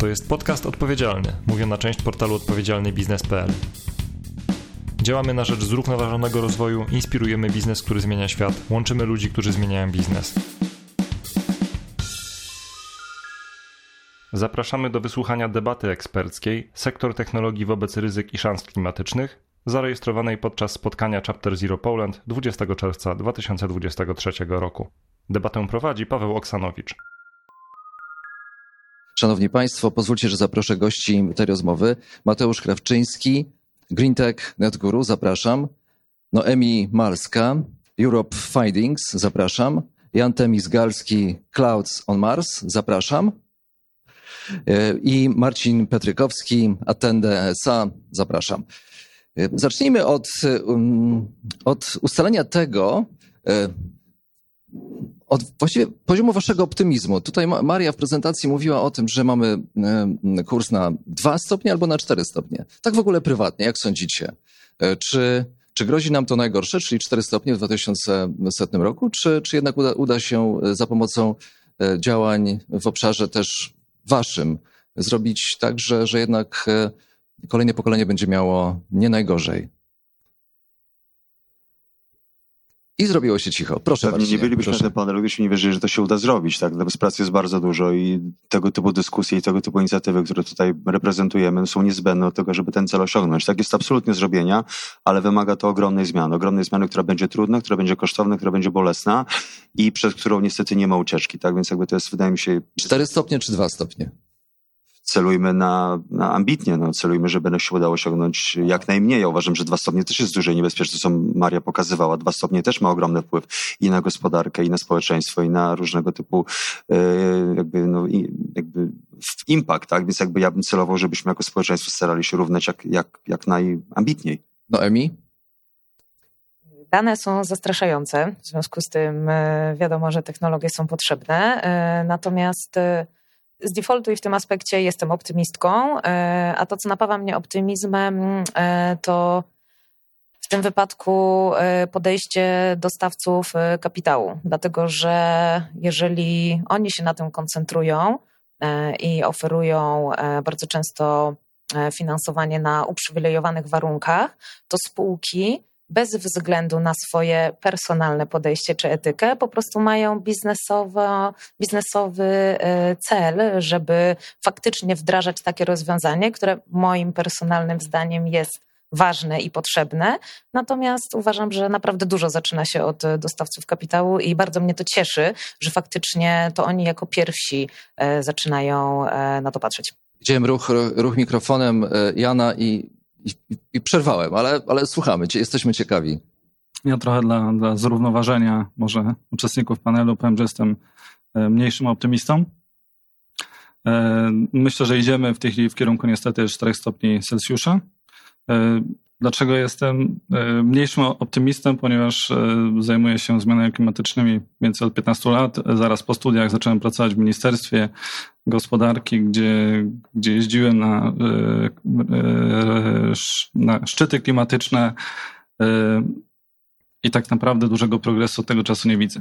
To jest podcast odpowiedzialny, mówię na część portalu odpowiedzialnybiznes.pl. Działamy na rzecz zrównoważonego rozwoju, inspirujemy biznes, który zmienia świat, łączymy ludzi, którzy zmieniają biznes. Zapraszamy do wysłuchania debaty eksperckiej Sektor technologii wobec ryzyk i szans klimatycznych, zarejestrowanej podczas spotkania Chapter Zero Poland 20 czerwca 2023 roku. Debatę prowadzi Paweł Oksanowicz. Szanowni Państwo, pozwólcie, że zaproszę gości tej rozmowy. Mateusz Krawczyński, GreenTech NetGuru, zapraszam. Noemi Malska, Europe Findings, zapraszam. Jan Temis-Galski, Clouds on Mars, zapraszam. E, I Marcin Petrykowski, Attende SA, zapraszam. E, zacznijmy od, um, od ustalenia tego, e, od właściwie poziomu waszego optymizmu. Tutaj Maria w prezentacji mówiła o tym, że mamy kurs na dwa stopnie albo na cztery stopnie. Tak w ogóle prywatnie, jak sądzicie? Czy, czy grozi nam to najgorsze, czyli cztery stopnie w 2100 roku, czy, czy jednak uda, uda się za pomocą działań w obszarze też waszym zrobić tak, że, że jednak kolejne pokolenie będzie miało nie najgorzej. I zrobiło się cicho. Proszę Pewnie Marcinie, nie bylibyśmy proszę. na tym panelu, gdybyśmy nie wierzyli, że to się uda zrobić. Tak? Bez pracy jest bardzo dużo i tego typu dyskusje i tego typu inicjatywy, które tutaj reprezentujemy, są niezbędne do tego, żeby ten cel osiągnąć. Tak jest absolutnie zrobienia, ale wymaga to ogromnej zmiany. Ogromnej zmiany, która będzie trudna, która będzie kosztowna, która będzie bolesna i przez którą niestety nie ma ucieczki. Tak więc jakby to jest, wydaje mi się, Cztery stopnie czy dwa stopnie? Celujmy na, na ambitnie, no, celujmy, żeby się udało osiągnąć jak najmniej. Ja uważam, że dwa stopnie też jest duże i niebezpieczne, co Maria pokazywała. Dwa stopnie też ma ogromny wpływ i na gospodarkę, i na społeczeństwo, i na różnego typu yy, jakby, no, i, jakby impact, tak? Więc jakby ja bym celował, żebyśmy jako społeczeństwo starali się równać jak, jak, jak najambitniej. Noemi? Dane są zastraszające, w związku z tym e, wiadomo, że technologie są potrzebne. E, Natomiast e, z defaultu i w tym aspekcie jestem optymistką, e, a to, co napawa mnie optymizmem, e, to w tym wypadku e, podejście dostawców kapitału, dlatego że jeżeli oni się na tym koncentrują i oferują bardzo często finansowanie na uprzywilejowanych warunkach, to spółki bez względu na swoje personalne podejście czy etykę, po prostu mają biznesowo, biznesowy e, cel, żeby faktycznie wdrażać takie rozwiązanie, które moim personalnym zdaniem jest ważne i potrzebne. Natomiast uważam, że naprawdę dużo zaczyna się od dostawców kapitału i bardzo mnie to cieszy, że faktycznie to oni jako pierwsi e, zaczynają e, na to patrzeć. Widziałem ruch, ruch mikrofonem Jana i, i, i przerwałem, ale, ale słuchamy, jesteśmy ciekawi. Ja trochę dla, dla zrównoważenia może uczestników panelu powiem, że jestem e, mniejszym optymistą. E, Myślę, że idziemy w tej chwili w kierunku niestety 4 stopni Celsjusza. Dlaczego jestem e, mniejszym optymistą? Ponieważ e, zajmuję się zmianami klimatycznymi więcej od 15 lat. Zaraz po studiach zacząłem pracować w Ministerstwie Gospodarki, gdzie, gdzie jeździłem na, e, na szczyty klimatyczne. I tak naprawdę dużego progresu od tego czasu nie widzę.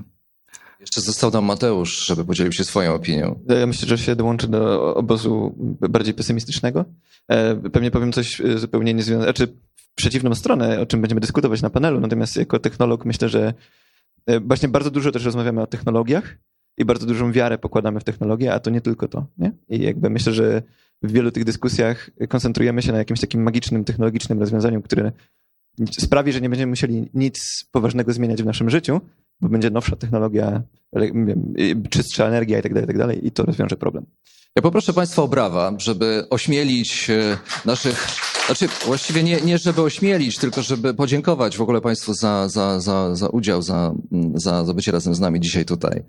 Jeszcze został nam Mateusz, żeby podzielił się swoją opinią. Ja myślę, że się dołączę do obozu bardziej pesymistycznego. E, Pewnie powiem coś e, zupełnie niezwiązane, znaczy w przeciwną stronę, o czym będziemy dyskutować na panelu, natomiast jako technolog myślę, że e, właśnie bardzo dużo też rozmawiamy o technologiach i bardzo dużą wiarę pokładamy w technologię, a to nie tylko to. Nie? I jakby myślę, że w wielu tych dyskusjach koncentrujemy się na jakimś takim magicznym, technologicznym rozwiązaniu, które sprawi, że nie będziemy musieli nic poważnego zmieniać w naszym życiu, bo będzie nowsza technologia, czystsza energia tak i tak dalej i to rozwiąże problem. Ja poproszę Państwa o brawa, żeby ośmielić e, naszych. Znaczy, właściwie nie, nie żeby ośmielić, tylko żeby podziękować w ogóle Państwu za, za, za, za udział, za, za, za bycie razem z nami dzisiaj tutaj.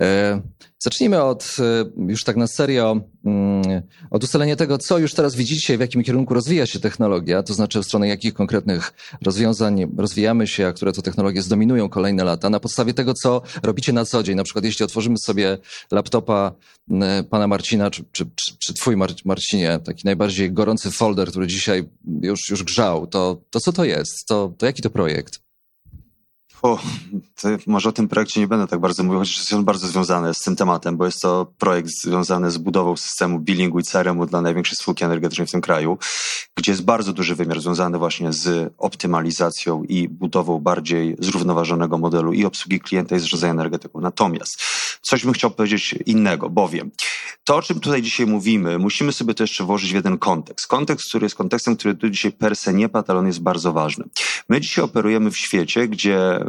E, Zacznijmy od, e, już tak na serio, mm, od ustalenia tego, co już teraz widzicie, w jakim kierunku rozwija się technologia, to znaczy w stronę jakich konkretnych rozwiązań rozwijamy się, a które to technologie zdominują kolejne lata, na podstawie tego, co robicie na co dzień. Na przykład, jeśli otworzymy sobie laptopa pana Marcina, czy, czy, czy, czy twój Mar Marcinie, taki najbardziej gorący folder, który dzisiaj już, już grzał, to, to co to jest? To, to jaki to projekt? O, może o tym projekcie nie będę tak bardzo mówił, chociaż jest on bardzo związany z tym tematem, bo jest to projekt związany z budową systemu billingu i CRM-u dla największej spółki energetycznej w tym kraju, gdzie jest bardzo duży wymiar związany właśnie z optymalizacją i budową bardziej zrównoważonego modelu i obsługi klienta i zarządzania energetyką. Natomiast coś bym chciał powiedzieć innego, bowiem to, o czym tutaj dzisiaj mówimy, musimy sobie to jeszcze włożyć w jeden kontekst. Kontekst, który jest kontekstem, który tu dzisiaj per se nie padł, ale on jest bardzo ważny. My dzisiaj operujemy w świecie, gdzie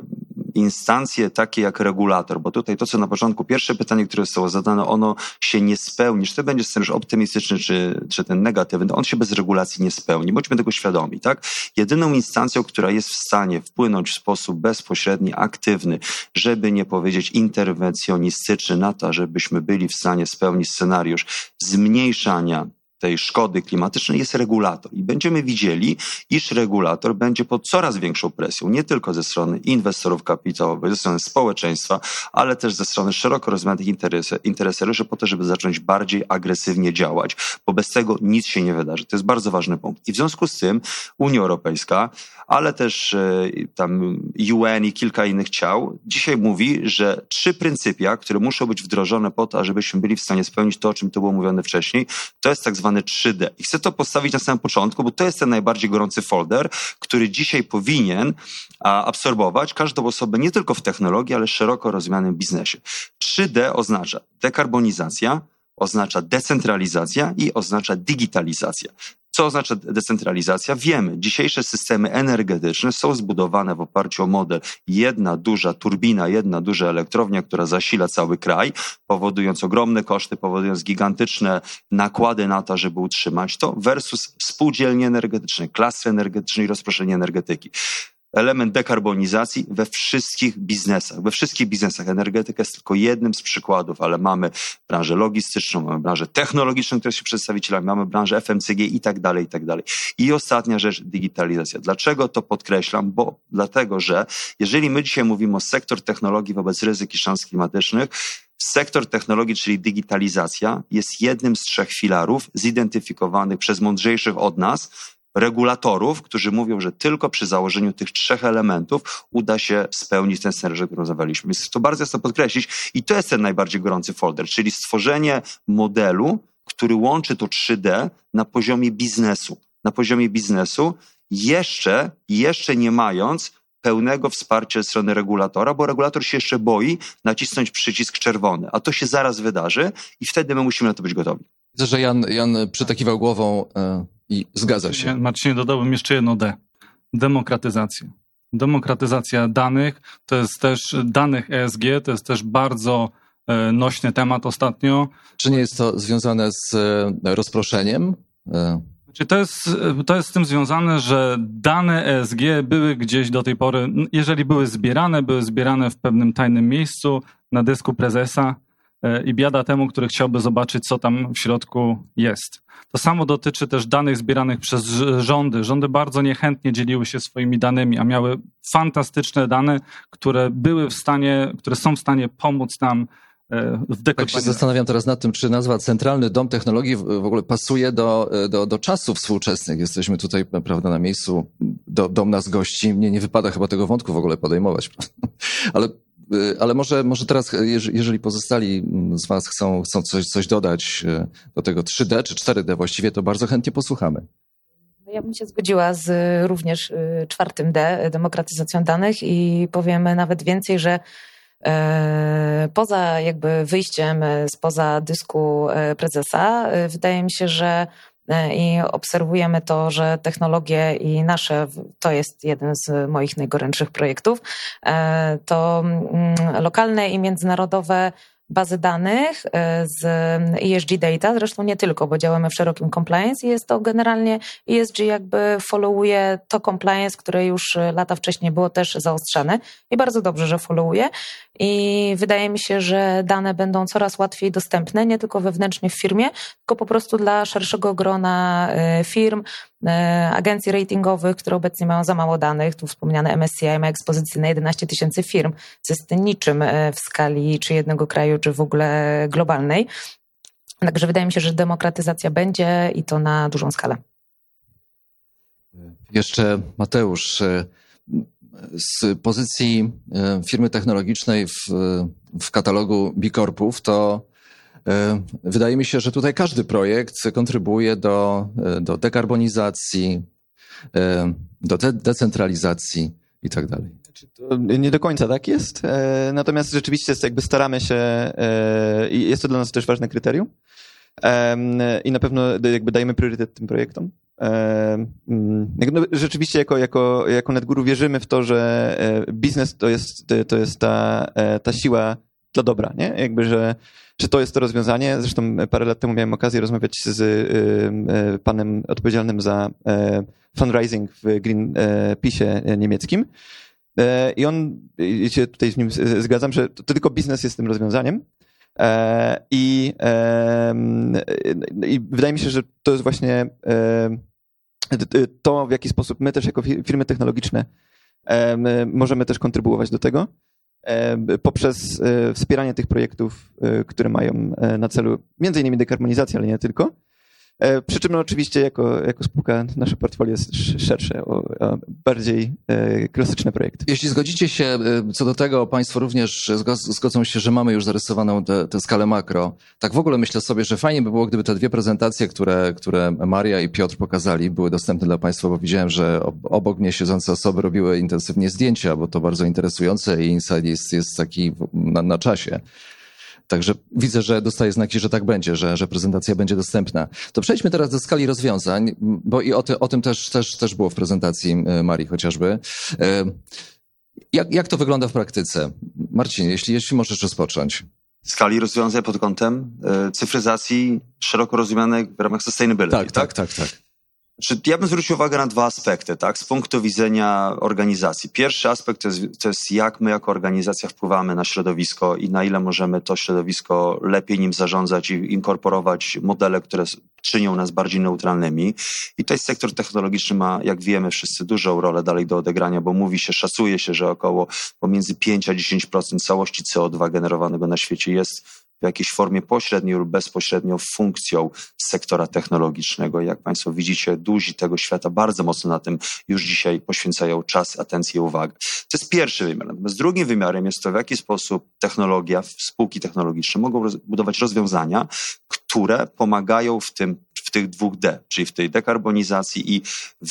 instancje takie jak regulator, bo tutaj to, co na początku, pierwsze pytanie, które zostało zadane, ono się nie spełni. Czy to będzie scenariusz optymistyczny, czy, czy ten negatywny, on się bez regulacji nie spełni. Bądźmy tego świadomi, tak? Jedyną instancją, która jest w stanie wpłynąć w sposób bezpośredni, aktywny, żeby nie powiedzieć interwencjonistyczny na to, żebyśmy byli w stanie spełnić scenariusz zmniejszania tej szkody klimatycznej jest regulator. I będziemy widzieli, iż regulator będzie pod coraz większą presją, nie tylko ze strony inwestorów kapitałowych, ze strony społeczeństwa, ale też ze strony szeroko rozumianych interesariuszy po to, żeby zacząć bardziej agresywnie działać, bo bez tego nic się nie wydarzy. To jest bardzo ważny punkt. I w związku z tym Unia Europejska, ale też e, tam UN i kilka innych ciał dzisiaj mówi, że trzy pryncypia, które muszą być wdrożone po to, żebyśmy byli w stanie spełnić to, o czym to było mówione wcześniej, to jest tak zwany zwany 3D. I chcę to postawić na samym początku, bo to jest ten najbardziej gorący folder, który dzisiaj powinien absorbować każdą osobę nie tylko w technologii, ale szeroko rozumianym biznesie. 3D oznacza dekarbonizacja, oznacza decentralizacja i oznacza digitalizacja. Co oznacza decentralizacja? Wiemy, dzisiejsze systemy energetyczne są zbudowane w oparciu o model jedna duża turbina, jedna duża elektrownia, która zasila cały kraj, powodując ogromne koszty, powodując gigantyczne nakłady na to, żeby utrzymać to, versus spółdzielnie energetyczne, klasy energetyczne i rozproszenie energetyki element dekarbonizacji we wszystkich biznesach. We wszystkich biznesach energetyka jest tylko jednym z przykładów, ale mamy branżę logistyczną, mamy branżę technologiczną, która się przedstawicielami, mamy branżę FMCG i tak dalej, i tak dalej. I ostatnia rzecz, digitalizacja. Dlaczego to podkreślam? Bo dlatego, że jeżeli my dzisiaj mówimy o sektor technologii wobec ryzyk i szans klimatycznych, Sektor technologii, czyli digitalizacja, jest jednym z trzech filarów zidentyfikowanych przez mądrzejszych od nas, regulatorów, którzy mówią, że tylko przy założeniu tych trzech elementów uda się spełnić ten scenariusz, który rozmawialiśmy. Więc to bardzo jasno podkreślić i to jest ten najbardziej gorący folder, czyli stworzenie modelu, który łączy to 3D na poziomie biznesu. Na poziomie biznesu, jeszcze, jeszcze nie mając pełnego wsparcia ze strony regulatora, bo regulator się jeszcze boi nacisnąć przycisk czerwony, a to się zaraz wydarzy i wtedy my musimy na to być gotowi. Widzę, że Jan, Jan przytakiwał głową. Y i zgadza się. Marcinie, dodałbym jeszcze jedno D. Demokratyzacja. Demokratyzacja danych, to jest też danych ESG, to jest też bardzo e, nośny temat ostatnio. Czy nie jest to związane z e, rozproszeniem? E. Znaczy, to jest, to jest z tym związane, że dane ESG były gdzieś do tej pory, jeżeli były zbierane, były zbierane w pewnym tajnym miejscu na dysku prezesa i biada temu, który chciałby zobaczyć, co tam w środku jest. To samo dotyczy też danych zbieranych przez rządy. Rządy bardzo niechętnie dzieliły się swoimi danymi, a miały fantastyczne dane, które były w stanie, które są w stanie pomóc nam e, w Tak się zastanawiam teraz nad tym, czy nazwa Centralny Dom Technologii w ogóle pasuje do, do, do czasów współczesnych. Jesteśmy tutaj, prawda, na miejscu, do, dom nas gości. Mnie nie wypada chyba tego wątku w ogóle podejmować. Ale ale może, może teraz, y, jeżeli pozostali mm, z Was chcą, chcą coś, coś dodać y, do tego 3D czy 4D właściwie, to bardzo chętnie posłuchamy. No ja bym się zgodziła z również czwartym D, demokratyzacją danych i powiemy nawet więcej, że e, poza jakby wyjściem spoza dysku e, prezesa, wydaje mi się, że E, i obserwujemy to, że technologie i nasze, to jest jeden z moich najgorętszych projektów, e, to mm, lokalne i międzynarodowe bazy danych e, z ESG data, zresztą nie tylko, bo działamy w szerokim compliance i jest to generalnie ESG jakby followuje to compliance, które już lata wcześniej było też zaostrzane i bardzo dobrze, że followuje. I wydaje mi się, że dane będą coraz łatwiej dostępne, nie tylko wewnętrznie w firmie, tylko po prostu dla szerszego grona e, firm, agencji ratingowych, które obecnie mają za mało danych. Tu wspomniane MSCI ma ekspozycję na 11 tysięcy firm, co jest niczym e, w skali czy jednego kraju, czy w ogóle globalnej. Także wydaje mi się, że demokratyzacja będzie i to na dużą skalę. Jeszcze Mateusz, z pozycji e, firmy technologicznej w, w katalogu B to e, wydaje mi się, że tutaj każdy projekt kontrybuuje do, do dekarbonizacji, do de decentralizacji i tak dalej. Nie do końca tak jest, natomiast rzeczywiście jakby staramy się i jest to dla nas też ważne kryterium i na pewno jakby dajemy priorytet tym projektom. Mm, no, rzeczywiście jako, jako, jako NetGuru wierzymy w to, że e, biznes to jest, to jest ta, e, ta siła dla dobra, nie? Jakby, że, że to jest to rozwiązanie. Zresztą parę lat temu miałem okazję rozmawiać z e, panem odpowiedzialnym za fundraising w Greenpeace niemieckim. I on, i się tutaj z nim zgadzam, że to tylko biznes jest tym rozwiązaniem. E, I, I wydaje mi się, że to jest właśnie to, w jaki sposób my też jako firmy technologiczne możemy też kontrybuować do tego poprzez e, wspieranie tych projektów, e, które mają na celu między innymi dekarbonizację, ale nie tylko. E, przy czym oczywiście jako, jako spółka nasze portfolio jest szersze, o, o bardziej e, klasyczne projekty. Jeśli zgodzicie się e, co do tego, Państwo również zgodzą się, że mamy już zarysowaną tę skalę makro. Tak w ogóle myślę sobie, że fajnie by było, gdyby te dwie prezentacje, które, które Maria i Piotr pokazali, były dostępne dla Państwa, bo widziałem, że obok mnie siedzące osoby robiły intensywnie zdjęcia, bo to bardzo interesujące i insight jest, jest taki na, na czasie. Także widzę, że dostaję znaki, że tak będzie, że, że prezentacja będzie dostępna. To przejdźmy teraz do skali rozwiązań, bo i o, ty, o tym też, też, też było w prezentacji e, Marii chociażby. E, jak, jak to wygląda w praktyce? Marcin, jeśli, jeśli możesz rozpocząć skali rozwiązań pod kątem e, cyfryzacji szeroko rozumianej w ramach sustainability. Tak, tak, tak, tak. Tak. Ja bym zwrócił uwagę na dwa aspekty, tak, z punktu widzenia organizacji. Pierwszy aspekt to jest, to jest jak my jako organizacja wpływamy na środowisko i na ile możemy to środowisko lepiej nim zarządzać i inkorporować modele, które czynią nas bardziej neutralnymi. I tutaj sektor technologiczny ma, jak wiemy wszyscy, dużą rolę dalej do odegrania, bo mówi się, szacuje się, że około pomiędzy 5 a 10% całości CO2 generowanego na świecie jest jakiejś formie pośrednio lub bezpośrednio funkcją sektora technologicznego. Jak Państwo widzicie, duzi tego świata bardzo mocno na tym już dzisiaj poświęcają czas, atencję, uwagę. To jest pierwszy wymiar. Natomiast drugim wymiarem jest to, w jaki sposób technologia, spółki technologiczne mogą budować rozwiązania, które pomagają w tym tych dwóch D, czyli w tej dekarbonizacji i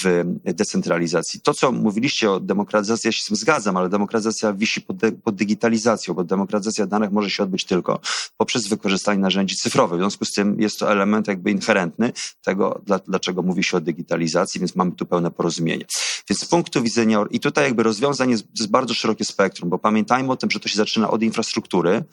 w decentralizacji. To, co mówiliście o demokratyzacji, ja się z tym zgadzam, ale demokratyzacja wisi pod, de, pod digitalizacją, bo demokratyzacja danych może się odbyć tylko poprzez wykorzystanie narzędzi cyfrowych. W związku z tym jest to element jakby inherentny tego, dla, dlaczego mówi się o digitalizacji, więc mamy tu pełne porozumienie. Więc z punktu widzenia, i tutaj jakby rozwiązań jest, jest bardzo szerokie spektrum, bo pamiętajmy o tym, że to się zaczyna od infrastruktury,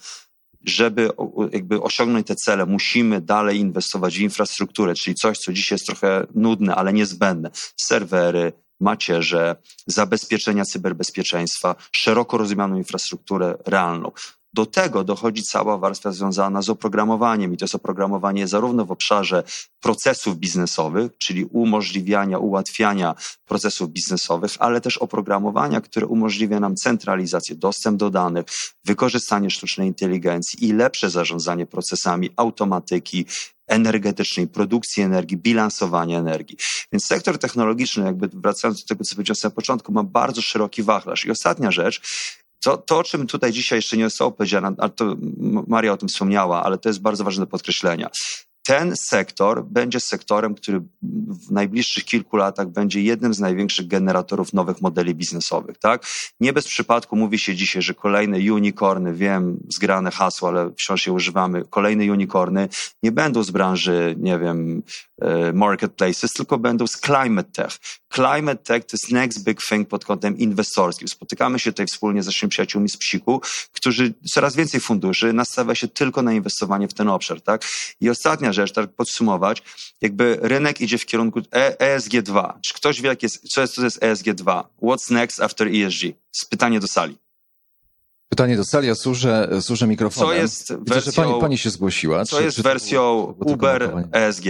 żeby jakby osiągnąć te cele, musimy dalej inwestować w infrastrukturę, czyli coś, co dzisiaj jest trochę nudne, ale niezbędne. Serwery, macierze, zabezpieczenia cyberbezpieczeństwa, szeroko rozumianą infrastrukturę realną. Do tego dochodzi cała warstwa związana z oprogramowaniem i to jest oprogramowanie zarówno w obszarze procesów biznesowych, czyli umożliwiania, ułatwiania procesów biznesowych, ale też oprogramowania, które umożliwia nam centralizację, dostęp do danych, wykorzystanie sztucznej inteligencji i lepsze zarządzanie procesami automatyki, energetycznej, produkcji energii, bilansowania energii. Więc sektor technologiczny, jakby wracając do tego, co powiedziałem na początku, ma bardzo szeroki wachlarz. I ostatnia rzecz, to, to, o czym tutaj dzisiaj jeszcze nie zostało powiedziane, ale to Maria o tym wspomniała, ale to jest bardzo ważne do podkreślenia ten sektor będzie sektorem, który w najbliższych kilku latach będzie jednym z największych generatorów nowych modeli biznesowych. Tak? Nie bez przypadku mówi się dzisiaj, że kolejne unicorny, wiem, zgrane hasło, ale wciąż je używamy, kolejne unicorny nie będą z branży, nie wiem, e, marketplaces, tylko będą z climate tech. Climate tech to jest next big thing pod kątem inwestorskim. Spotykamy się tutaj wspólnie z naszymi przyjaciółmi z Psiku, którzy coraz więcej funduszy nastawia się tylko na inwestowanie w ten obszar. Tak? I ostatnia rzecz, tak podsumować, jakby rynek idzie w kierunku ESG2. Czy ktoś wie, jak jest, co jest, co jest ESG2? What's next after ESG? Z pytanie do sali. Pytanie do sali, ja służę, służę mikrofonem. Co jest wersją, Widzę, że pani, pani się zgłosiła. Co czy, jest czy wersją Uber ESG?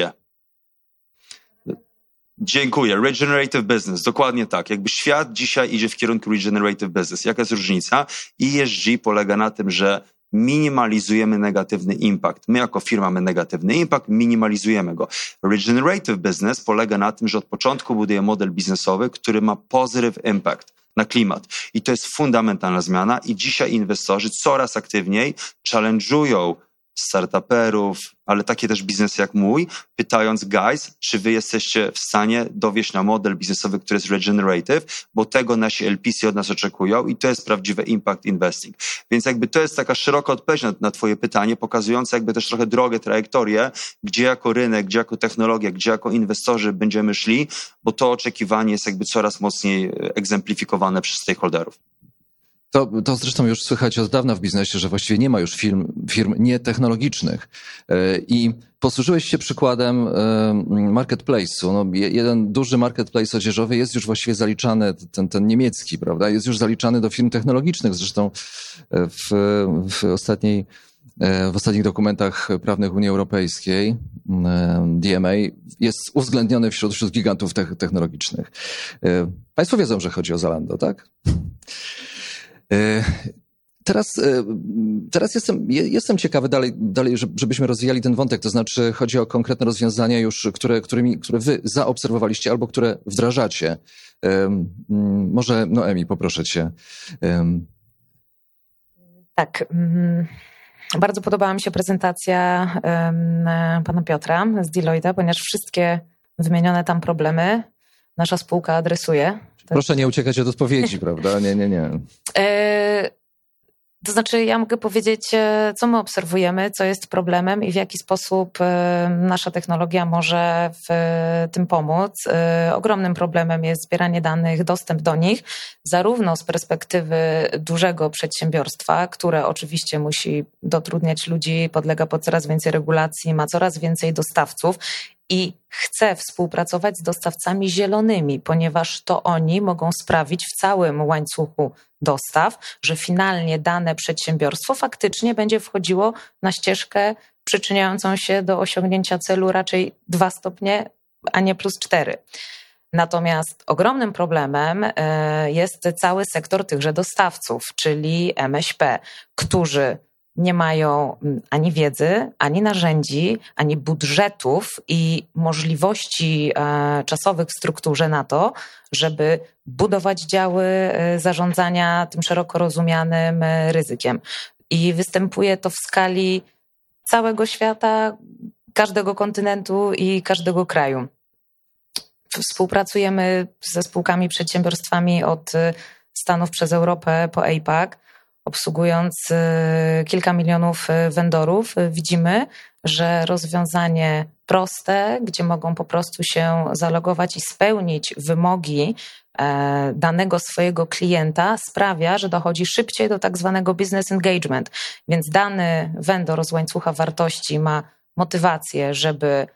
Dziękuję. Regenerative business, dokładnie tak. Jakby świat dzisiaj idzie w kierunku regenerative business. Jaka jest różnica? ESG polega na tym, że minimalizujemy negatywny impact. My jako firma mamy negatywny impact, minimalizujemy go. Regenerative business polega na tym, że od początku buduje model biznesowy, który ma positive impact. na klimat. I to jest fundamentalna zmiana i dzisiaj inwestorzy coraz aktywniej challenge'ują startuperów, ale takie też biznesy jak mój, pytając, guys, czy wy jesteście w stanie dowieść na model biznesowy, który jest regenerative, bo tego nasi LPC od nas oczekują i to jest prawdziwy impact investing. Więc jakby to jest taka szeroka odpowiedź na, na twoje pytanie, pokazująca jakby też trochę drogę, trajektorię, gdzie jako rynek, gdzie jako technologia, gdzie jako inwestorzy będziemy szli, bo to oczekiwanie jest jakby coraz mocniej e, egzemplifikowane przez stakeholderów. To, to zresztą już słychać od dawna w biznesie, że właściwie nie ma już firm, firm nietechnologicznych. E, I posłużyłeś się przykładem e, marketplace'u. No, jeden duży marketplace odzieżowy jest już właściwie zaliczany, ten, ten niemiecki, prawda? Jest już zaliczany do firm technologicznych. Zresztą e, w, w ostatniej w ostatnich dokumentach prawnych Unii Europejskiej DMA jest uwzględniony wśród, wśród gigantów technologicznych. Państwo wiedzą, że chodzi o Zalando, tak? E, teraz, e, teraz jestem, jestem ciekawy dalej, dalej, żebyśmy rozwijali ten wątek, to znaczy chodzi o konkretne rozwiązania już, które, którymi, które wy zaobserwowaliście albo które wdrażacie. Może Noemi, poproszę cię. Tak. Bardzo podobała mi się prezentacja pana Piotra z Deloitte, ponieważ wszystkie wymienione tam problemy nasza spółka adresuje. Proszę nie uciekać od odpowiedzi, prawda? Nie, nie, nie. E, to znaczy, ja mogę powiedzieć, e, co my obserwujemy, co jest problemem i w jaki sposób e, nasza technologia może w tym pomóc. Ogromnym problemem jest zbieranie danych, dostęp do nich, zarówno z perspektywy dużego przedsiębiorstwa, które oczywiście musi dotrudniać ludzi, podlega pod coraz więcej regulacji, ma coraz więcej dostawców i chce współpracować z dostawcami zielonymi, ponieważ to oni mogą sprawić w całym łańcuchu dostaw, że finalnie dane przedsiębiorstwo faktycznie będzie wchodziło na ścieżkę przyczyniającą się do osiągnięcia celu raczej dwa stopnie, a nie plus cztery. Natomiast ogromnym problemem e, jest cały sektor tychże dostawców, czyli MŚP, którzy nie mają mm, ani wiedzy, ani narzędzi, ani budżetów i możliwości e, czasowych w strukturze na to, żeby budować działy e, zarządzania tym szeroko rozumianym e, ryzykiem. I występuje to w skali całego świata, każdego kontynentu i każdego kraju. Współpracujemy ze spółkami, przedsiębiorstwami od Stanów przez Europę po APAC obsługując y, kilka milionów y, vendorów, y, widzimy, że rozwiązanie proste, gdzie mogą po prostu się zalogować i spełnić wymogi e, danego swojego klienta, sprawia, że dochodzi szybciej do tak zwanego business engagement. Więc dany vendor z łańcucha wartości ma motywację, żeby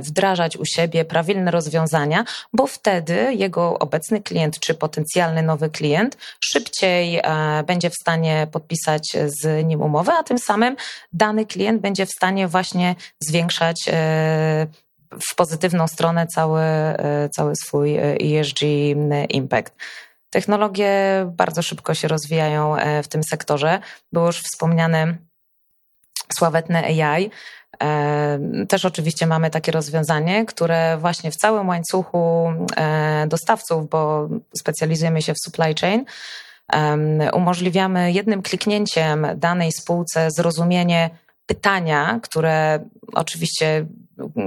wdrażać u siebie prawilne rozwiązania, bo wtedy jego obecny klient czy potencjalny nowy klient szybciej e, będzie w stanie podpisać z nim umowę, a tym samym dany klient będzie w stanie właśnie zwiększać e, w pozytywną stronę cały, cały swój ESG impact. Technologie bardzo szybko się rozwijają w tym sektorze. Było już wspomniane sławetne AI. Też oczywiście mamy takie rozwiązanie, które właśnie w całym łańcuchu e, dostawców, bo specjalizujemy się w supply chain, umożliwiamy jednym kliknięciem danej spółce zrozumienie pytania, które oczywiście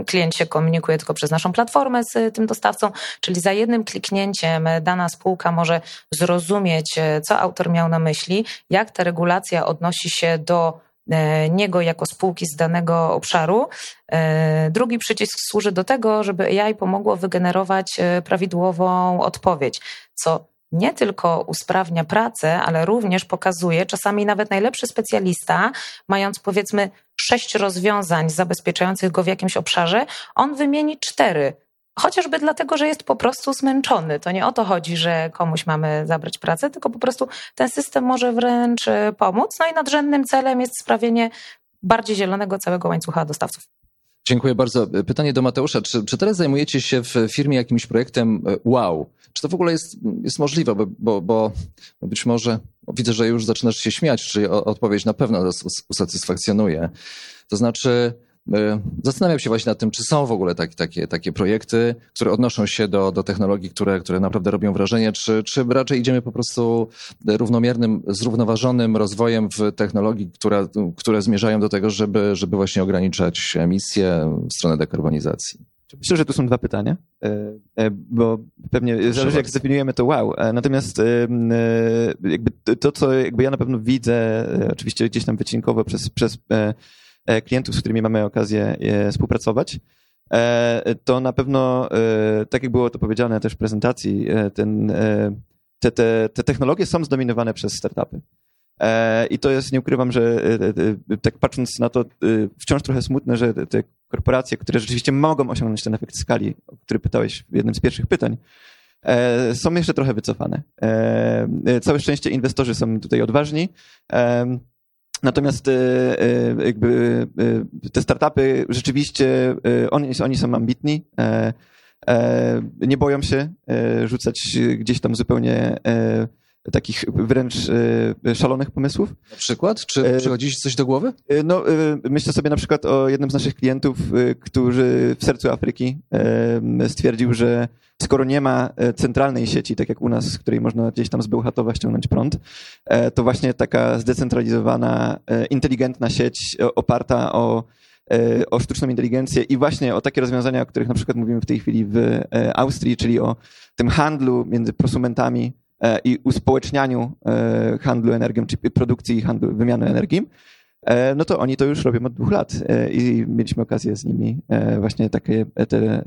klient się komunikuje tylko przez naszą platformę z tym dostawcą, czyli za jednym kliknięciem dana spółka może zrozumieć, co autor miał na myśli, jak ta regulacja odnosi się do E, niego jako spółki z danego obszaru. E, drugi przycisk służy do tego, żeby AI pomogło wygenerować e, prawidłową odpowiedź, co nie tylko usprawnia pracę, ale również pokazuje, czasami nawet najlepszy specjalista, mając powiedzmy sześć rozwiązań zabezpieczających go w jakimś obszarze, on wymieni cztery Chociażby dlatego, że jest po prostu zmęczony. To nie o to chodzi, że komuś mamy zabrać pracę, tylko po prostu ten system może wręcz e, pomóc. No i nadrzędnym celem jest sprawienie bardziej zielonego całego łańcucha dostawców. Dziękuję bardzo. Pytanie do Mateusza. Czy, czy teraz zajmujecie się w firmie jakimś projektem e, wow? Czy to w ogóle jest, jest możliwe? Bo, bo, bo być może widzę, że już zaczynasz się śmiać, czyli odpowiedź na pewno nas usatysfakcjonuje. To znaczy, E, zastanawiam się właśnie nad tym, czy są w ogóle takie, takie, takie projekty, które odnoszą się do, do technologii, które, które naprawdę robią wrażenie, czy, czy raczej idziemy po prostu równomiernym, zrównoważonym rozwojem w technologii, które, które zmierzają do tego, żeby, żeby właśnie ograniczać emisję w stronę dekarbonizacji. Myślę, że tu są dwa pytania, e, e, bo pewnie zależy jak zdefiniujemy to wow. Natomiast jakby to, co jakby ja na pewno widzę, oczywiście gdzieś tam wycinkowo przez, przez E, klientów, z którymi mamy okazję e, współpracować, e, to na pewno, tak jak było to powiedziane też w prezentacji, ten, te, te, te technologie są zdominowane przez startupy. I to jest, nie ukrywam, że tak patrząc na to, wciąż trochę smutne, że te korporacje, które rzeczywiście mogą osiągnąć ten efekt skali, o który pytałeś w jednym z pierwszych pytań, są jeszcze trochę wycofane. Całe szczęście inwestorzy są tutaj odważni. Natomiast e, e, jakby e, te startupy rzeczywiście, oni, oni są ambitni, nie boją się rzucać gdzieś tam zupełnie takich wręcz szalonych pomysłów. Na przykład? Czy przychodzi ci coś do głowy? No, myślę sobie na przykład o jednym z naszych klientów, który w sercu Afryki stwierdził, że skoro nie ma e, centralnej sieci, tak jak u nas, z której można gdzieś tam z Bełchatowa ściągnąć prąd, e, to właśnie taka zdecentralizowana, e, inteligentna sieć oparta o, o sztuczną inteligencję i właśnie o takie rozwiązania, o których na przykład mówimy w tej chwili w Austrii, czyli o tym handlu między prosumentami i uspołecznianiu handlu energią, czy produkcji i handlu, wymiany energii, E, no to oni to już robią od dwóch lat e, i mieliśmy okazję z nimi e, właśnie takie te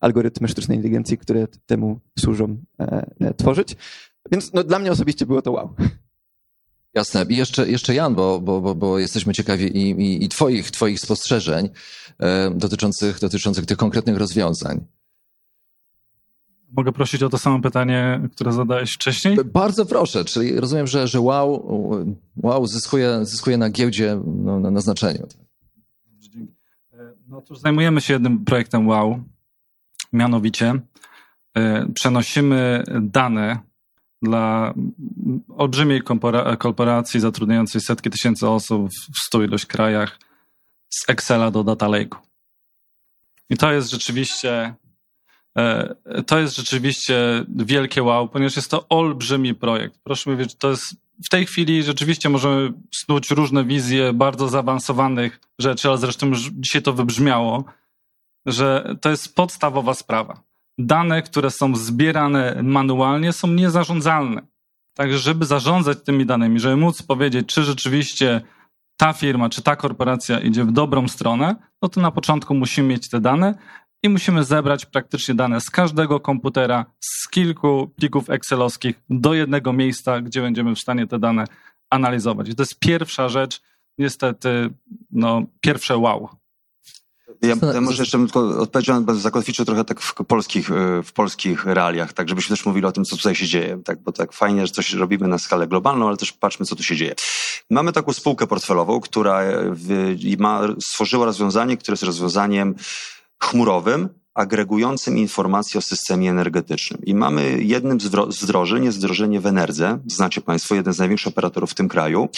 algorytmy sztucznej inteligencji, które temu służą, tworzyć. Więc no, dla mnie osobiście było to wow. Jasne. I jeszcze, jeszcze Jan, bo, bo, bo, bo jesteśmy ciekawi i, i, i twoich, twoich spostrzeżeń dotyczących, dotyczących tych konkretnych rozwiązań. Mogę prosić o to samo pytanie, które zadałeś wcześniej? Bardzo proszę, czyli rozumiem, że, że wow, wow zyskuje, zyskuje na giełdzie no, na, na znaczeniu. No cóż, zajmujemy się jednym projektem wow, mianowicie e, przenosimy dane dla olbrzymiej korporacji zatrudniającej setki tysięcy osób w stu ilość krajach z Excela do Data Lake'u. I to jest rzeczywiście to jest rzeczywiście wielkie wow, ponieważ jest to olbrzymi projekt. Proszę mi wiedzieć, to jest w tej chwili rzeczywiście możemy snuć różne wizje bardzo zaawansowanych rzeczy, ale zresztą już dzisiaj to wybrzmiało, że to jest podstawowa sprawa. Dane, które są zbierane manualnie, są niezarządzalne. Także, żeby zarządzać tymi danymi, żeby móc powiedzieć, czy rzeczywiście ta firma, czy ta korporacja idzie w dobrą stronę, no to na początku musimy mieć te dane, i musimy zebrać praktycznie dane z każdego komputera, z kilku plików excelowskich do jednego miejsca, gdzie będziemy w stanie te dane analizować. I to jest pierwsza rzecz, niestety, no, pierwsze wow. Ja, ja może jeszcze odpowiedziałem, zakotwiczę trochę tak w polskich, e, w polskich realiach, tak żebyśmy też mówili o tym, co tutaj się dzieje, tak, bo tak fajnie, że coś robimy na skalę globalną, ale też patrzmy, co tu się dzieje. Mamy taką spółkę portfelową, która w, ma, stworzyła rozwiązanie, które jest rozwiązaniem chmurowym, agregującym informacje o systemie energetycznym. I mamy jednym z wdrożeń, jest wdrożenie w Enerdze. Znacie Państwo, jeden z największych operatorów w tym kraju.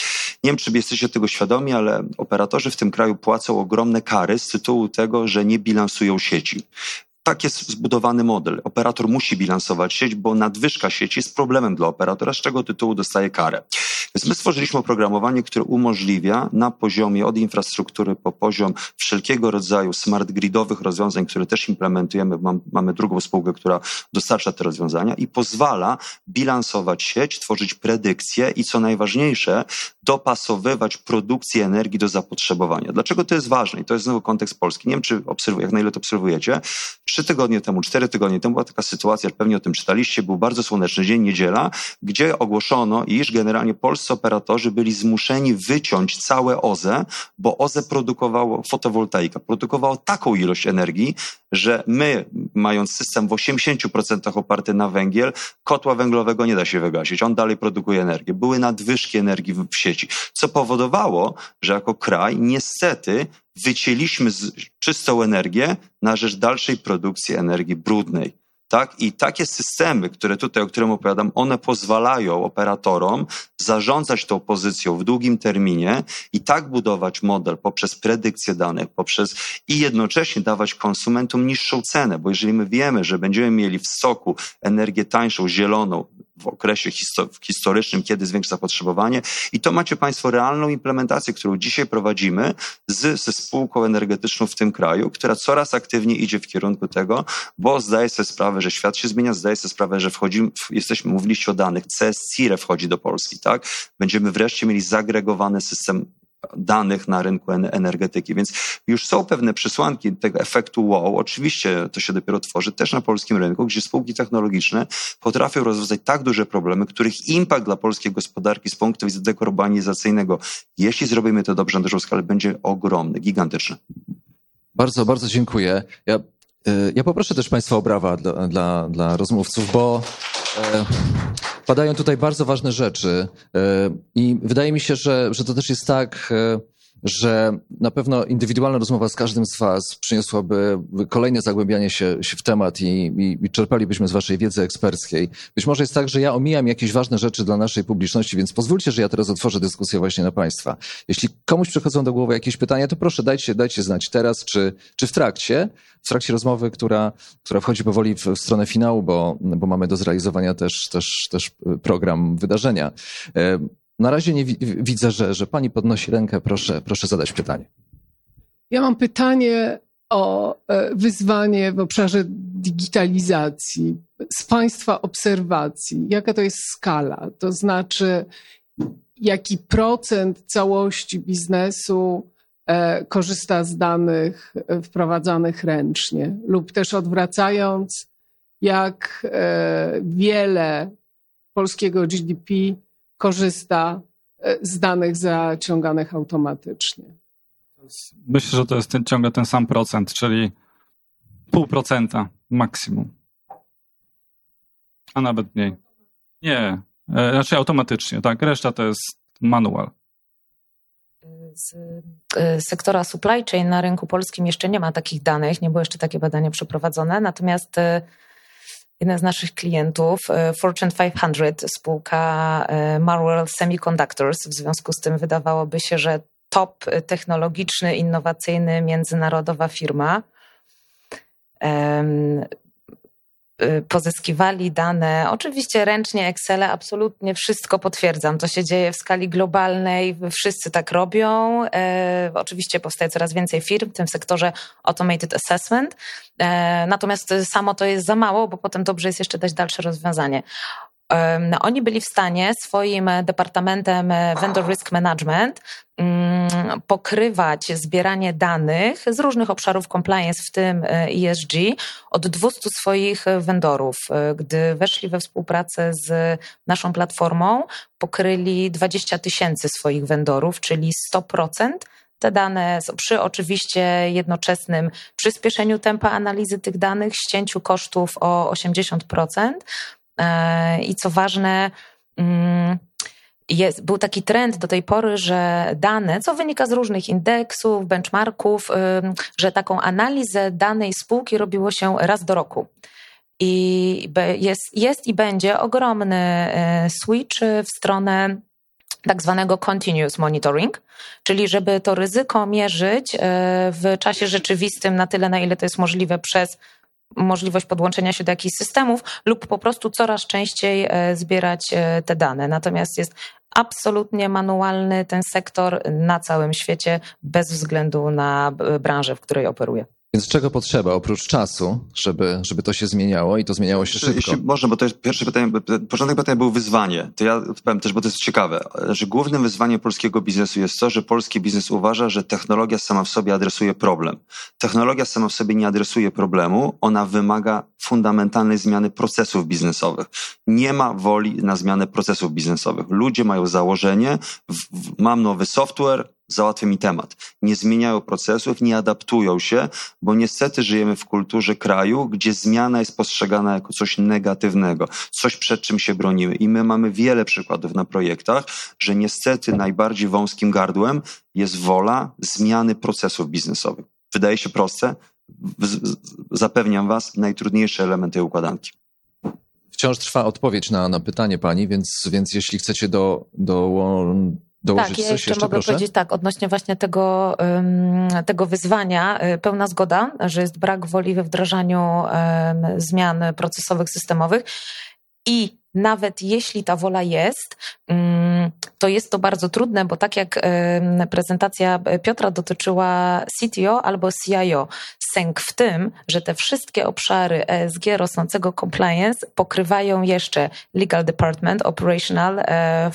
Nie wiem, czy jesteście tego świadomi, ale operatorzy w tym kraju płacą ogromne kary z tytułu tego, że nie bilansują sieci tak jest zbudowany model. Operator musi bilansować sieć, bo nadwyżka sieci jest problemem dla operatora, z czego tytułu dostaje karę. Więc my stworzyliśmy oprogramowanie, które umożliwia na poziomie od infrastruktury po poziom wszelkiego rodzaju smart gridowych rozwiązań, które też implementujemy. mamy drugą spółkę, która dostarcza te rozwiązania i pozwala bilansować sieć, tworzyć predykcje i co najważniejsze, dopasowywać produkcję energii do zapotrzebowania. Dlaczego to jest ważne? I to jest znowu kontekst polski. Nie wiem, czy obserwuję, jak na ile to obserwujecie. Trzy tygodnie temu, cztery tygodnie temu była taka sytuacja, pewnie o tym czytaliście, był bardzo słoneczny dzień, niedziela, gdzie ogłoszono, iż generalnie polscy operatorzy byli zmuszeni wyciąć całe OZE, bo OZE produkowało fotowoltaika, produkowało taką ilość energii, że my, mając system w 80% oparty na węgiel, kotła węglowego nie da się wygasić. On dalej produkuje energię. Były nadwyżki energii w sieci, co powodowało, że jako kraj niestety wycięliśmy czystą energię na rzecz dalszej produkcji energii brudnej. Tak? I takie systemy, które tutaj, o którym opowiadam, one pozwalają operatorom zarządzać tą pozycją w długim terminie i tak budować model poprzez predykcję danych, poprzez i jednocześnie dawać konsumentom niższą cenę, bo jeżeli my wiemy, że będziemy mieli w soku energię tańszą, zieloną, w okresie historycznym, kiedy zwiększa zapotrzebowanie. I to macie Państwo realną implementację, którą dzisiaj prowadzimy z, ze spółką energetyczną w tym kraju, która coraz aktywniej idzie w kierunku tego, bo zdaje sobie sprawę, że świat się zmienia, zdaje sobie sprawę, że wchodzimy, jesteśmy, mówiliście o danych, CSCIRE wchodzi do Polski, tak? Będziemy wreszcie mieli zagregowany system danych na rynku energetyki. Więc już są pewne przesłanki tego efektu wow. Oczywiście to się dopiero tworzy też na polskim rynku, gdzie spółki technologiczne potrafią rozwiązać tak duże problemy, których impact dla polskiej gospodarki z punktu widzenia dekarbonizacyjnego, jeśli zrobimy to dobrze na dużą skalę, będzie ogromny, gigantyczny. Bardzo, bardzo dziękuję. Ja, y, ja poproszę też Państwa o brawa dla, dla, dla rozmówców, bo e, padają tutaj bardzo ważne rzeczy e, i wydaje mi się, że, że to też jest tak, e, że na pewno indywidualna rozmowa z każdym z Was przyniosłaby kolejne zagłębianie się, się w temat i, i, i, czerpalibyśmy z Waszej wiedzy eksperckiej. Być może jest tak, że ja omijam jakieś ważne rzeczy dla naszej publiczności, więc pozwólcie, że ja teraz otworzę dyskusję właśnie na Państwa. Jeśli komuś przychodzą do głowy jakieś pytania, to proszę dajcie, dajcie znać teraz, czy, czy w trakcie, w trakcie rozmowy, która, która wchodzi powoli w, w stronę finału, bo, bo mamy do zrealizowania też, też, też program wydarzenia. Na razie nie widzę, że, że pani podnosi rękę. Proszę, proszę zadać pytanie. Ja mam pytanie o e, wyzwanie w obszarze digitalizacji. Z Państwa obserwacji, jaka to jest skala? To znaczy, jaki procent całości biznesu e, korzysta z danych e, wprowadzanych ręcznie? Lub też odwracając, jak wiele polskiego GDP korzysta e, z danych zaciąganych automatycznie. Myślę, że to jest ten, ciągle ten sam procent, czyli pół procenta maksimum. A nawet mniej. Nie, e, raczej automatycznie, tak. Reszta to jest manual. Z e, sektora supply chain na rynku polskim jeszcze nie ma takich danych, nie było jeszcze takie badanie przeprowadzone, natomiast jeden z naszych klientów, e, Fortune 500, spółka e, Marwell Semiconductors. W związku z tym wydawałoby się, że top technologiczny, innowacyjny, międzynarodowa firma pozyskiwali dane, oczywiście ręcznie, Excel, absolutnie wszystko potwierdzam. To się dzieje w skali globalnej, wszyscy tak robią. E, oczywiście powstaje coraz więcej firm w tym sektorze Automated Assessment, e, natomiast samo to jest za mało, bo potem dobrze jest jeszcze dać dalsze rozwiązanie. No, oni byli w stanie swoim departamentem e, Vendor Risk Management mm, pokrywać zbieranie danych z różnych obszarów compliance, w tym ESG, od 200 swoich vendorów. E, gdy weszli we współpracę z naszą platformą, pokryli 20 tysięcy swoich vendorów, czyli 100% te dane przy oczywiście jednoczesnym przyspieszeniu tempa analizy tych danych, ścięciu kosztów o 80%. E, I co ważne, mm, jest, był taki trend do tej pory, że dane, co wynika z różnych indeksów, benchmarków, że taką analizę danej spółki robiło się raz do roku. I jest, jest i będzie ogromny e, switch w stronę tak zwanego continuous monitoring, czyli żeby to ryzyko mierzyć e, w czasie rzeczywistym na tyle, na ile to jest możliwe przez możliwość podłączenia się do jakichś systemów lub po prostu coraz częściej e, zbierać e, te dane. Natomiast jest absolutnie manualny ten sektor na całym świecie, bez względu na branżę, w której operuje. Więc czego potrzeba oprócz czasu, żeby, żeby to się zmieniało i to zmieniało się szybko? Jeśli można, bo to jest pierwsze pytanie, początek pytania był wyzwanie. To ja powiem też, bo to jest ciekawe, że głównym wyzwaniem polskiego biznesu jest to, że polski biznes uważa, że technologia sama w sobie adresuje problem. Technologia sama w sobie nie adresuje problemu, ona wymaga fundamentalnej zmiany procesów biznesowych. Nie ma woli na zmianę procesów biznesowych. Ludzie mają założenie, w, w, mam nowy software, załatwię mi temat. Nie zmieniają procesów, nie adaptują się, bo niestety żyjemy w kulturze kraju, gdzie zmiana jest postrzegana jako coś negatywnego, coś przed czym się bronimy. I my mamy wiele przykładów na projektach, że niestety najbardziej wąskim gardłem jest wola zmiany procesów biznesowych. Wydaje się proste, zapewniam was, najtrudniejsze elementy układanki. Wciąż trwa odpowiedź na, na pytanie pani, więc, więc jeśli chcecie do, do, dołożyć tak, ja coś jeszcze, jeszcze, mogę proszę? powiedzieć tak, odnośnie właśnie tego, tego wyzwania, y, pełna zgoda, że jest brak woli we wdrażaniu zmian procesowych, systemowych i nawet jeśli ta wola jest, mm, to jest to bardzo trudne, bo tak jak prezentacja Piotra dotyczyła CTO albo CIO, sęk w tym, że te wszystkie obszary ESG rosnącego compliance pokrywają jeszcze legal department, operational, e,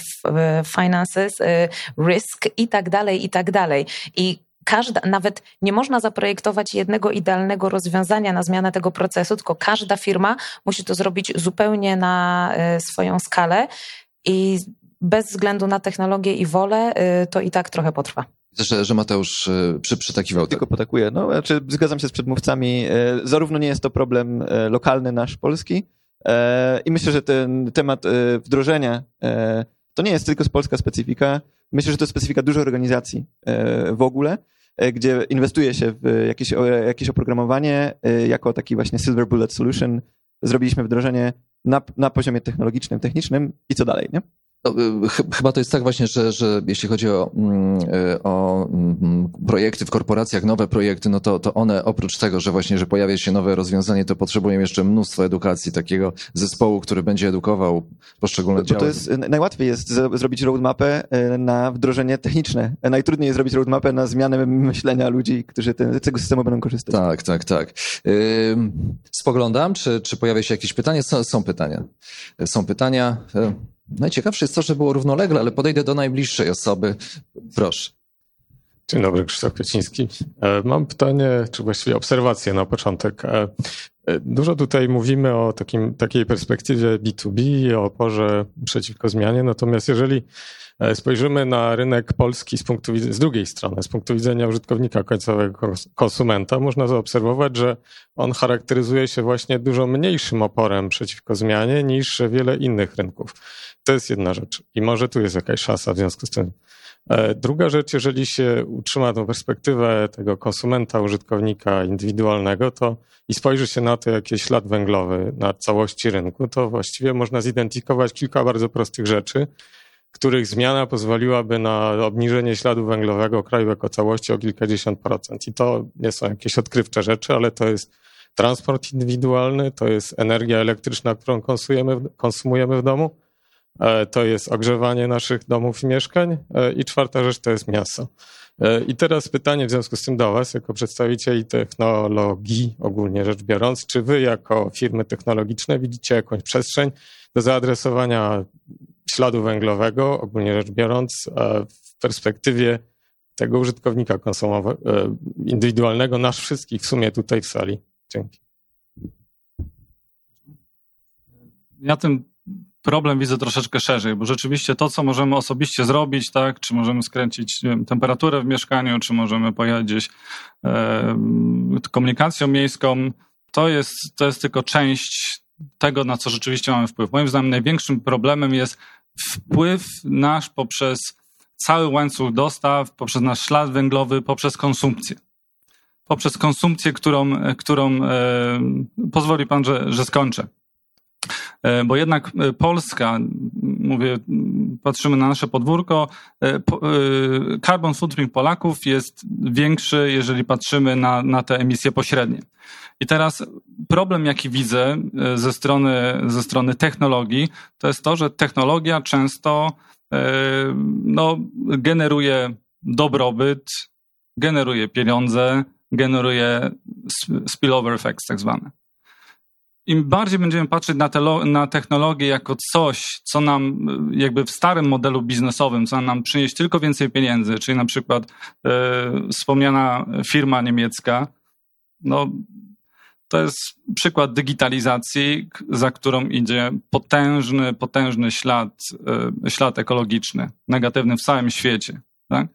finances, e, risk i tak dalej, i tak dalej. I każda, nawet nie można zaprojektować jednego idealnego rozwiązania na zmianę tego procesu, tylko każda firma musi to zrobić zupełnie na e, swoją skalę i bez względu na technologię i wolę, e, to i tak trochę potrwa. Że, że Mateusz e, przy, przytakiwał. Tylko potakuję. No, znaczy zgadzam się z przedmówcami. Zarówno nie jest to problem lokalny nasz, polski, i myślę, że ten temat wdrożenia to nie jest tylko z polska specyfika. Myślę, że to jest specyfika dużej organizacji w ogóle. E, gdzie inwestuje się w jakieś, jakieś oprogramowanie e, jako taki właśnie Silver Bullet Solution. Zrobiliśmy wdrożenie na, na poziomie technologicznym, technicznym i co dalej, nie? No, y, chyba to jest tak właśnie, że, że jeśli chodzi o, mm, y, o mm, projekty w korporacjach, nowe projekty, no to, to one oprócz tego, że właśnie, że pojawia się nowe rozwiązanie, to potrzebują jeszcze mnóstwo edukacji, takiego zespołu, który będzie edukował poszczególne działy. To jest, najłatwiej jest zrobić roadmapę y, na wdrożenie techniczne. Najtrudniej jest zrobić roadmapę na zmianę myślenia ludzi, którzy te, tego systemu będą korzystać. Tak, tak, tak. Spoglądam, czy, czy pojawia się jakieś pytanie? Są, są pytania. Są pytania. Najciekawsze jest to, że było równolegle, ale podejdę do najbliższej osoby. Proszę. Dzień dobry, Krzysztof Kwieciński. E, mam pytanie, czy właściwie obserwację na początek. E, e, dużo tutaj mówimy o takim, takiej perspektywie B2B i o oporze przeciwko zmianie, natomiast jeżeli spojrzymy na rynek polski z, punktu z drugiej strony, z punktu widzenia użytkownika końcowego konsumenta, można zaobserwować, że on charakteryzuje się właśnie dużo mniejszym oporem przeciwko zmianie niż wiele innych rynków. To jest jedna rzecz. I może tu jest jakaś szansa w związku z tym. E, druga rzecz, jeżeli się utrzyma tą perspektywę tego konsumenta, użytkownika indywidualnego, to i spojrzy się na to, jaki ślad węglowy na całości rynku, to właściwie można zidentyfikować kilka bardzo prostych rzeczy, których zmiana pozwoliłaby na obniżenie śladu węglowego kraju jako całości o kilkadziesiąt procent. I to nie są jakieś odkrywcze rzeczy, ale to jest transport indywidualny, to jest energia elektryczna, którą konsumujemy, konsumujemy w domu, E, to jest ogrzewanie naszych domów i mieszkań e, i czwarta rzecz to jest miasto. E, I teraz pytanie w związku z tym do Was, jako przedstawicieli technologii, ogólnie rzecz biorąc, czy Wy jako firmy technologiczne widzicie jakąś przestrzeń do zaadresowania śladu węglowego, ogólnie rzecz biorąc, w perspektywie tego użytkownika konsumowego, indywidualnego, nasz wszystkich w sumie tutaj w sali. Dzięki. Ja tym problem widzę troszeczkę szerzej, bo rzeczywiście to, co możemy osobiście zrobić, tak, czy możemy skręcić wiem, temperaturę w mieszkaniu, czy możemy pojechać gdzieś e, komunikacją miejską, to jest, to jest tylko część tego, na co rzeczywiście mamy wpływ. Moim zdaniem największym problemem jest wpływ nasz poprzez cały łańcuch dostaw, poprzez nasz ślad węglowy, poprzez konsumpcję. Poprzez konsumpcję, którą, którą e, pozwoli pan, że, że skończę. E, bo jednak e, Polska, mówię, patrzymy na nasze podwórko, e, carbon footprint Polaków jest większy, jeżeli patrzymy na, na te emisje pośrednie. I teraz problem, jaki widzę ze strony, ze strony technologii, to jest to, że technologia często no, generuje dobrobyt, generuje pieniądze, generuje spillover effects tak zwane im bardziej będziemy patrzeć na, te, na technologię jako coś, co nam jakby w starym modelu biznesowym, co nam przynieść tylko więcej pieniędzy, czyli na przykład e, wspomniana firma niemiecka, no to jest przykład digitalizacji, za którą idzie potężny, potężny ślad, e, ślad ekologiczny, negatywny w całym świecie. Tak?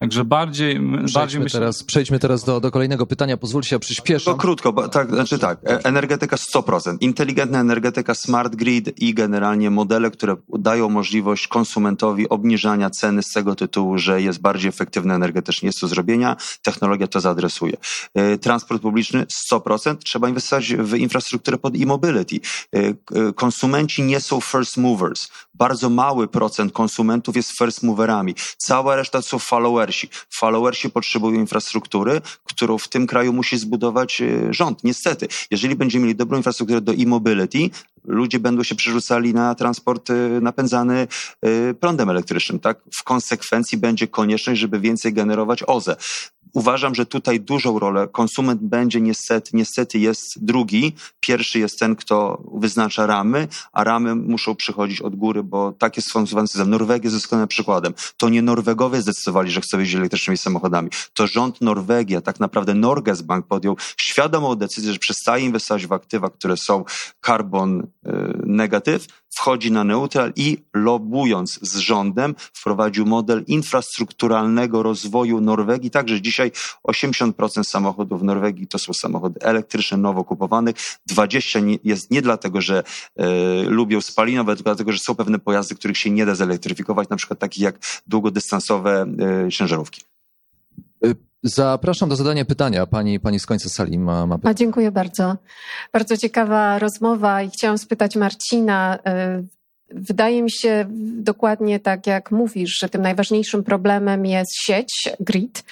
Także bardziej, bardziej Przejdźmy myślę, teraz, przejdźmy teraz do, do kolejnego pytania. Pozwólcie, ja przyspieszę. To krótko, bo, tak, znaczy tak, e- energetyka 100%. Inteligentna energetyka, smart grid i generalnie modele, które dają możliwość konsumentowi obniżania ceny z tego tytułu, że jest bardziej efektywny energetycznie. Jest to zrobienia, technologia to zaadresuje. E, Transport publiczny 100%, trzeba inwestować w infrastrukturę pod e-mobility. E, Konsumenci nie są first movers. Bardzo mały procent konsumentów jest first moverami. Cała reszta to są followersi. Followersi potrzebują infrastruktury, którą w tym kraju musi zbudować e, rząd. Niestety, jeżeli będziemy mieli dobrą infrastrukturę do e-mobility, ludzie będą się przerzucali na transport e, napędzany e, prądem elektrycznym. Tak? W konsekwencji będzie konieczność, żeby więcej generować OZE. Uważam, że tutaj dużą rolę konsument będzie niestety, niestety jest drugi. Pierwszy jest ten, kto wyznacza ramy, a ramy muszą przychodzić od góry, bo tak jest skonstruowany system. Norwegia jest doskonałym przykładem. To nie Norwegowie zdecydowali, że chcą jeździć elektrycznymi samochodami. To rząd Norwegii, a tak naprawdę Norges Bank podjął świadomą decyzję, że przestaje inwestować w aktywa, które są carbon negatyw, wchodzi na neutral i lobując z rządem wprowadził model infrastrukturalnego rozwoju Norwegii. Także dzisiaj 80% samochodów w Norwegii to są samochody elektryczne, nowo kupowanych. 20 nie- jest nie dlatego, że e, lubią spalinowe, tylko dlatego, że są pewne pojazdy, których się nie da zelektryfikować, na przykład takich jak długodystansowe e, ciężarówki. Zapraszam do zadania pytania. Pani, pani z końca sali ma, ma A, pytanie. dziękuję bardzo. Bardzo ciekawa rozmowa i chciałam spytać Marcina. Wydaje mi się dokładnie tak, jak mówisz, że tym najważniejszym problemem jest sieć, grid.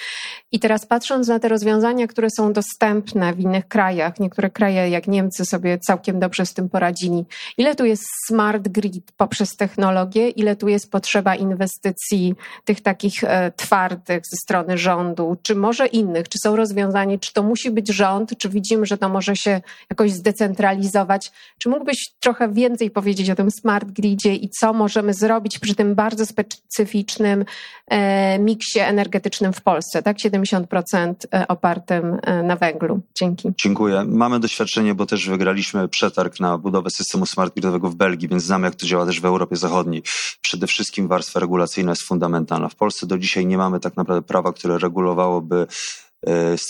I teraz patrząc na te rozwiązania, które są dostępne w innych krajach, niektóre kraje jak Niemcy sobie całkiem dobrze z tym poradzili. Ile tu jest smart grid poprzez technologię, ile tu jest potrzeba inwestycji tych takich e, twardych ze strony rządu, czy może innych, czy są rozwiązania, czy to musi być rząd, czy widzimy, że to może się jakoś zdecentralizować. Czy mógłbyś trochę więcej powiedzieć o tym smart gridzie i co możemy zrobić przy tym bardzo specyficznym e, miksie energetycznym w Polsce, tak? 70% opartym e, na węglu. Dzięki. Dziękuję. Mamy doświadczenie, bo też wygraliśmy przetarg na budowę systemu smart gridowego w Belgii, więc znamy, jak to działa też w Europie Zachodniej. Przede wszystkim warstwa regulacyjna jest fundamentalna. W Polsce do dzisiaj nie mamy tak naprawdę prawa, które regulowałoby e,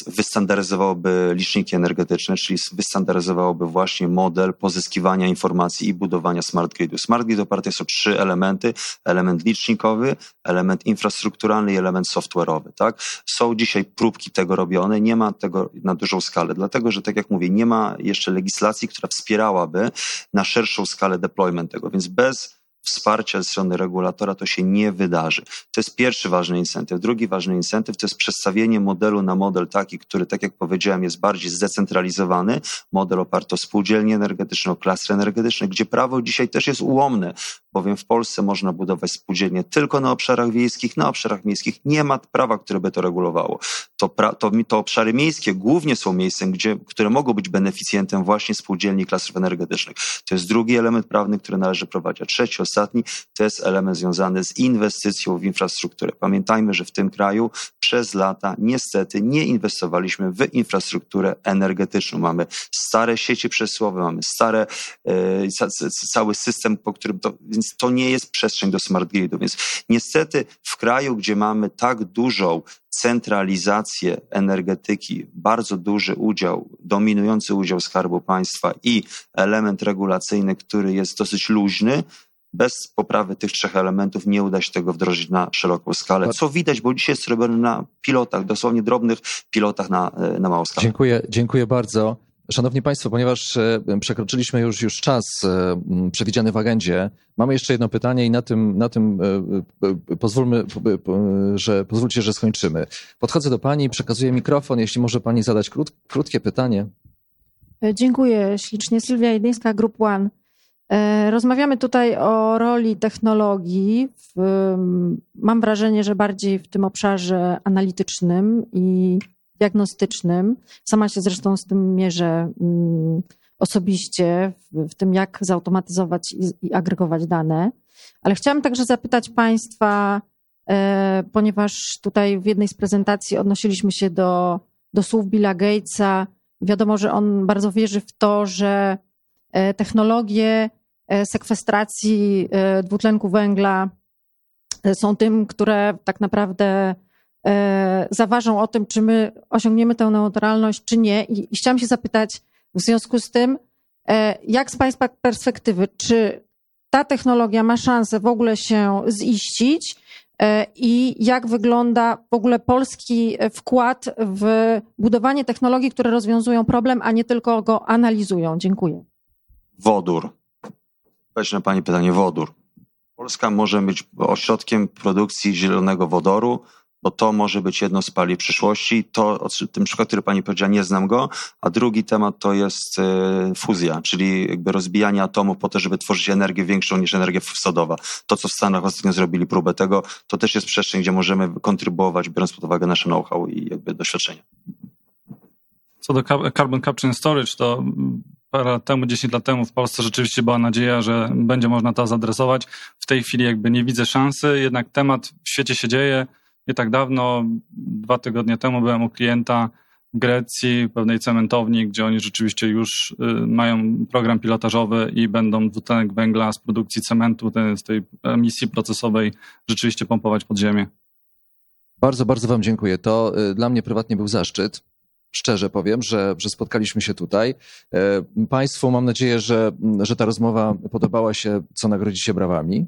wystandaryzowałoby liczniki energetyczne, czyli wystandaryzowałoby właśnie model pozyskiwania informacji i budowania smart gridu. Smart grid oparty jest o trzy elementy. Element licznikowy, element infrastrukturalny i element software'owy. Tak? Są dzisiaj próbki tego robione, nie ma tego na dużą skalę, dlatego że tak jak mówię, nie ma jeszcze legislacji, która wspierałaby na szerszą skalę deployment tego, więc bez wsparcia ze strony regulatora to się nie wydarzy. To jest pierwszy ważny incentyw. Drugi ważny incentyw to jest przestawienie modelu na model taki, który, tak jak powiedziałem, jest bardziej zdecentralizowany. Model oparty o spółdzielnie energetyczne, o klastry energetyczne, gdzie prawo dzisiaj też jest ułomne, bowiem w Polsce można budować spółdzielnie tylko na obszarach wiejskich, na obszarach miejskich nie ma prawa, które by to regulowało. To, pra, to, to obszary miejskie głównie są miejscem, gdzie, które mogą być beneficjentem właśnie spółdzielni klastrów energetycznych. To jest drugi element prawny, który należy prowadzić. A trzeci, ostatni, to jest element związany z inwestycją w infrastrukturę. Pamiętajmy, że w tym kraju przez lata niestety nie inwestowaliśmy w infrastrukturę energetyczną. Mamy stare sieci przesyłowe, mamy stare, e, cały system, po którym to, więc to nie jest przestrzeń do smart gridu. Więc niestety w kraju, gdzie mamy tak dużą centralizację energetyki, bardzo duży udział, dominujący udział Skarbu Państwa i element regulacyjny, który jest dosyć luźny, bez poprawy tych trzech elementów nie uda się tego wdrożyć na szeroką skalę. Co widać, bo dzisiaj jest robione na pilotach, dosłownie drobnych pilotach na, na małą skalę. Dziękuję, dziękuję bardzo. Szanowni Państwo, ponieważ przekroczyliśmy już, już czas przewidziany w agendzie, mamy jeszcze jedno pytanie i na tym, na tym pozwólmy, że, pozwólcie, że skończymy. Podchodzę do Pani, przekazuję mikrofon, jeśli może Pani zadać krót, krótkie pytanie. Dziękuję ślicznie. Sylwia Jedyńska, Group One. Rozmawiamy tutaj o roli technologii. W, mam wrażenie, że bardziej w tym obszarze analitycznym i diagnostycznym. Sama się zresztą z tym mierzę osobiście, w, tym jak zautomatyzować i, agregować dane. Ale chciałam także zapytać Państwa, e, ponieważ tutaj w jednej z prezentacji odnosiliśmy się do, do słów Billa Gatesa. Wiadomo, że on bardzo wierzy w to, że technologie sekwestracji dwutlenku węgla są tym, które tak naprawdę e, zaważą o tym, czy my osiągniemy tę neutralność, czy nie. I, i chciałam się zapytać w związku z tym, e, jak z Państwa perspektywy, czy ta technologia ma szansę w ogóle się ziścić e, i jak wygląda w ogóle polski wkład w budowanie technologii, które rozwiązują problem, a nie tylko go analizują? Dziękuję. Wodór. Weź na Pani pytanie, wodór. Polska może być ośrodkiem produkcji zielonego wodoru, bo to może być jedno z paliw przyszłości. To, ten przykład, który pani powiedziała, nie znam go. A drugi temat to jest e, fuzja, czyli jakby rozbijanie atomów po to, żeby tworzyć energię większą niż energia sodowa. To, co w Stanach ostatnio zrobili próbę tego, to też jest przestrzeń, gdzie możemy kontrybuować, biorąc pod uwagę nasze know-how i jakby doświadczenia. Co do carbon capture and storage, to parę lat temu, 10 lat temu w Polsce rzeczywiście była nadzieja, że będzie można to zadresować. W tej chwili jakby nie widzę szansy, jednak temat w świecie się dzieje. Nie tak dawno, dwa tygodnie temu byłem u klienta w Grecji, pewnej cementowni, gdzie oni rzeczywiście już y, mają program pilotażowy i będą dwutlenek węgla z produkcji cementu, z tej emisji procesowej rzeczywiście pompować pod ziemię. Bardzo, bardzo Wam dziękuję. To y, dla mnie prywatnie był zaszczyt szczerze powiem, że, że spotkaliśmy się tutaj. E, państwu mam nadzieję, że, że ta rozmowa podobała się, co nagrodzicie brawami.